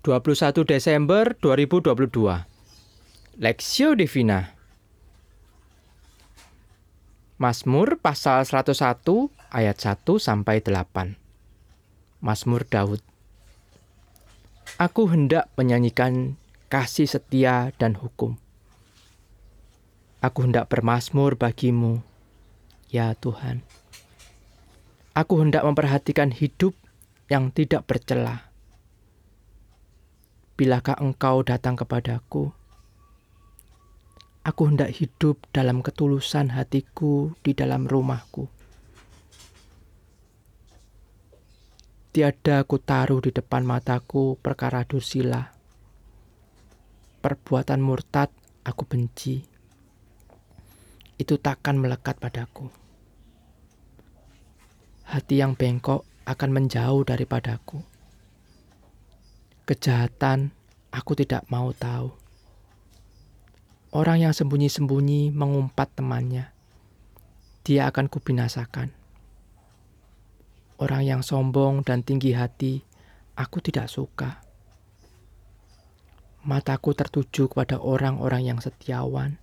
21 Desember 2022 Lexio Divina. Mazmur pasal 101 ayat 1 sampai 8 Mazmur Daud. Aku hendak menyanyikan kasih setia dan hukum. Aku hendak bermasmur bagimu ya Tuhan. Aku hendak memperhatikan hidup yang tidak bercelah bilakah engkau datang kepadaku? Aku hendak hidup dalam ketulusan hatiku di dalam rumahku. Tiada ku taruh di depan mataku perkara dursila. Perbuatan murtad aku benci. Itu takkan melekat padaku. Hati yang bengkok akan menjauh daripadaku kejahatan aku tidak mau tahu. Orang yang sembunyi-sembunyi mengumpat temannya. Dia akan kubinasakan. Orang yang sombong dan tinggi hati, aku tidak suka. Mataku tertuju kepada orang-orang yang setiawan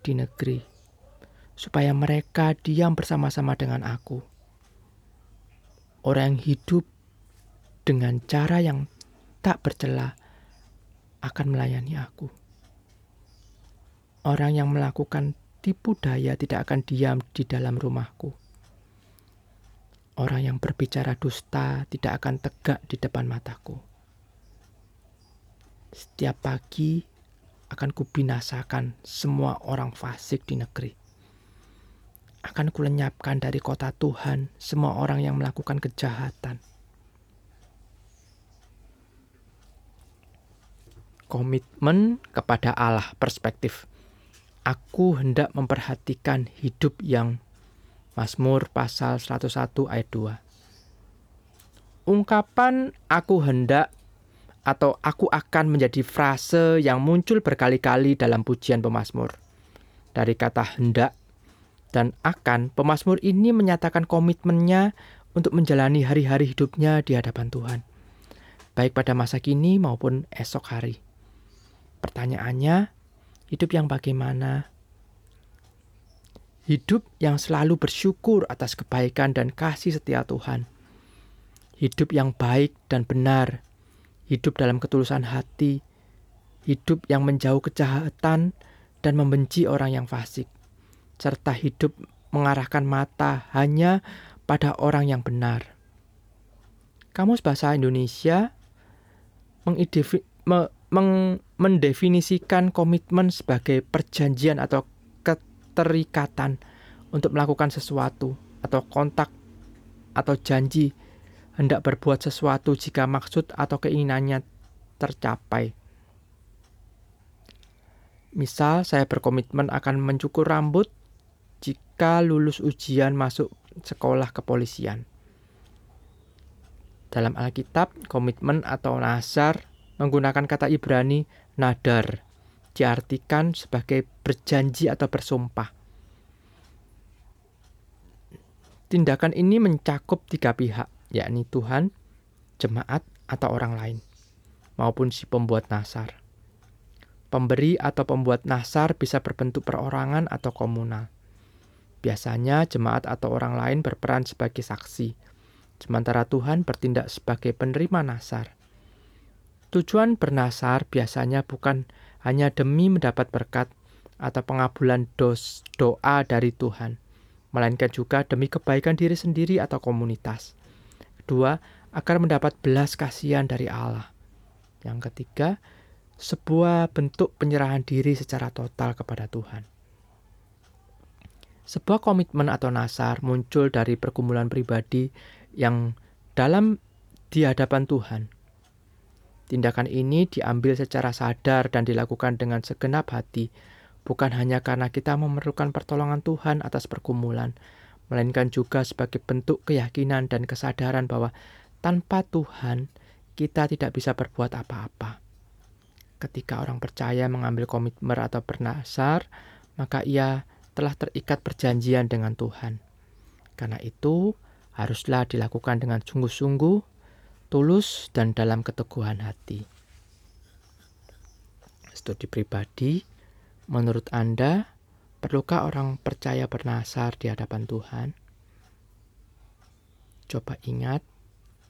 di negeri, supaya mereka diam bersama-sama dengan aku. Orang yang hidup dengan cara yang tak bercela akan melayani aku. Orang yang melakukan tipu daya tidak akan diam di dalam rumahku. Orang yang berbicara dusta tidak akan tegak di depan mataku. Setiap pagi akan kubinasakan semua orang fasik di negeri. Akan kulenyapkan dari kota Tuhan semua orang yang melakukan kejahatan komitmen kepada Allah, perspektif. Aku hendak memperhatikan hidup yang Mazmur pasal 101 ayat 2. Ungkapan aku hendak atau aku akan menjadi frase yang muncul berkali-kali dalam pujian pemazmur. Dari kata hendak dan akan, pemazmur ini menyatakan komitmennya untuk menjalani hari-hari hidupnya di hadapan Tuhan, baik pada masa kini maupun esok hari. Pertanyaannya, hidup yang bagaimana? Hidup yang selalu bersyukur atas kebaikan dan kasih setia Tuhan. Hidup yang baik dan benar. Hidup dalam ketulusan hati. Hidup yang menjauh kejahatan dan membenci orang yang fasik. Serta hidup mengarahkan mata hanya pada orang yang benar. Kamus Bahasa Indonesia meng mendefinisikan komitmen sebagai perjanjian atau keterikatan untuk melakukan sesuatu atau kontak atau janji hendak berbuat sesuatu jika maksud atau keinginannya tercapai. Misal, saya berkomitmen akan mencukur rambut jika lulus ujian masuk sekolah kepolisian. Dalam Alkitab, komitmen atau nazar menggunakan kata Ibrani nadar, diartikan sebagai berjanji atau bersumpah. Tindakan ini mencakup tiga pihak, yakni Tuhan, jemaat, atau orang lain, maupun si pembuat nasar. Pemberi atau pembuat nasar bisa berbentuk perorangan atau komunal. Biasanya jemaat atau orang lain berperan sebagai saksi, sementara Tuhan bertindak sebagai penerima nasar. Tujuan bernasar biasanya bukan hanya demi mendapat berkat atau pengabulan dos, doa dari Tuhan, melainkan juga demi kebaikan diri sendiri atau komunitas. Kedua, agar mendapat belas kasihan dari Allah. Yang ketiga, sebuah bentuk penyerahan diri secara total kepada Tuhan. Sebuah komitmen atau nasar muncul dari pergumulan pribadi yang dalam di hadapan Tuhan Tindakan ini diambil secara sadar dan dilakukan dengan segenap hati, bukan hanya karena kita memerlukan pertolongan Tuhan atas pergumulan, melainkan juga sebagai bentuk keyakinan dan kesadaran bahwa tanpa Tuhan kita tidak bisa berbuat apa-apa. Ketika orang percaya mengambil komitmen atau bernasar, maka ia telah terikat perjanjian dengan Tuhan. Karena itu, haruslah dilakukan dengan sungguh-sungguh tulus dan dalam keteguhan hati. studi pribadi, menurut Anda, perlukah orang percaya bernasar di hadapan Tuhan? Coba ingat,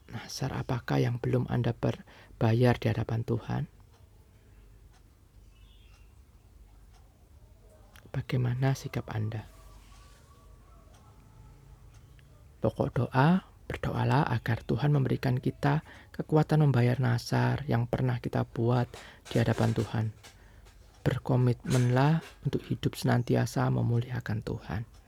nasar apakah yang belum Anda berbayar di hadapan Tuhan? Bagaimana sikap Anda? Pokok doa, berdoalah agar Tuhan memberikan kita kekuatan membayar nasar yang pernah kita buat di hadapan Tuhan. Berkomitmenlah untuk hidup senantiasa memuliakan Tuhan.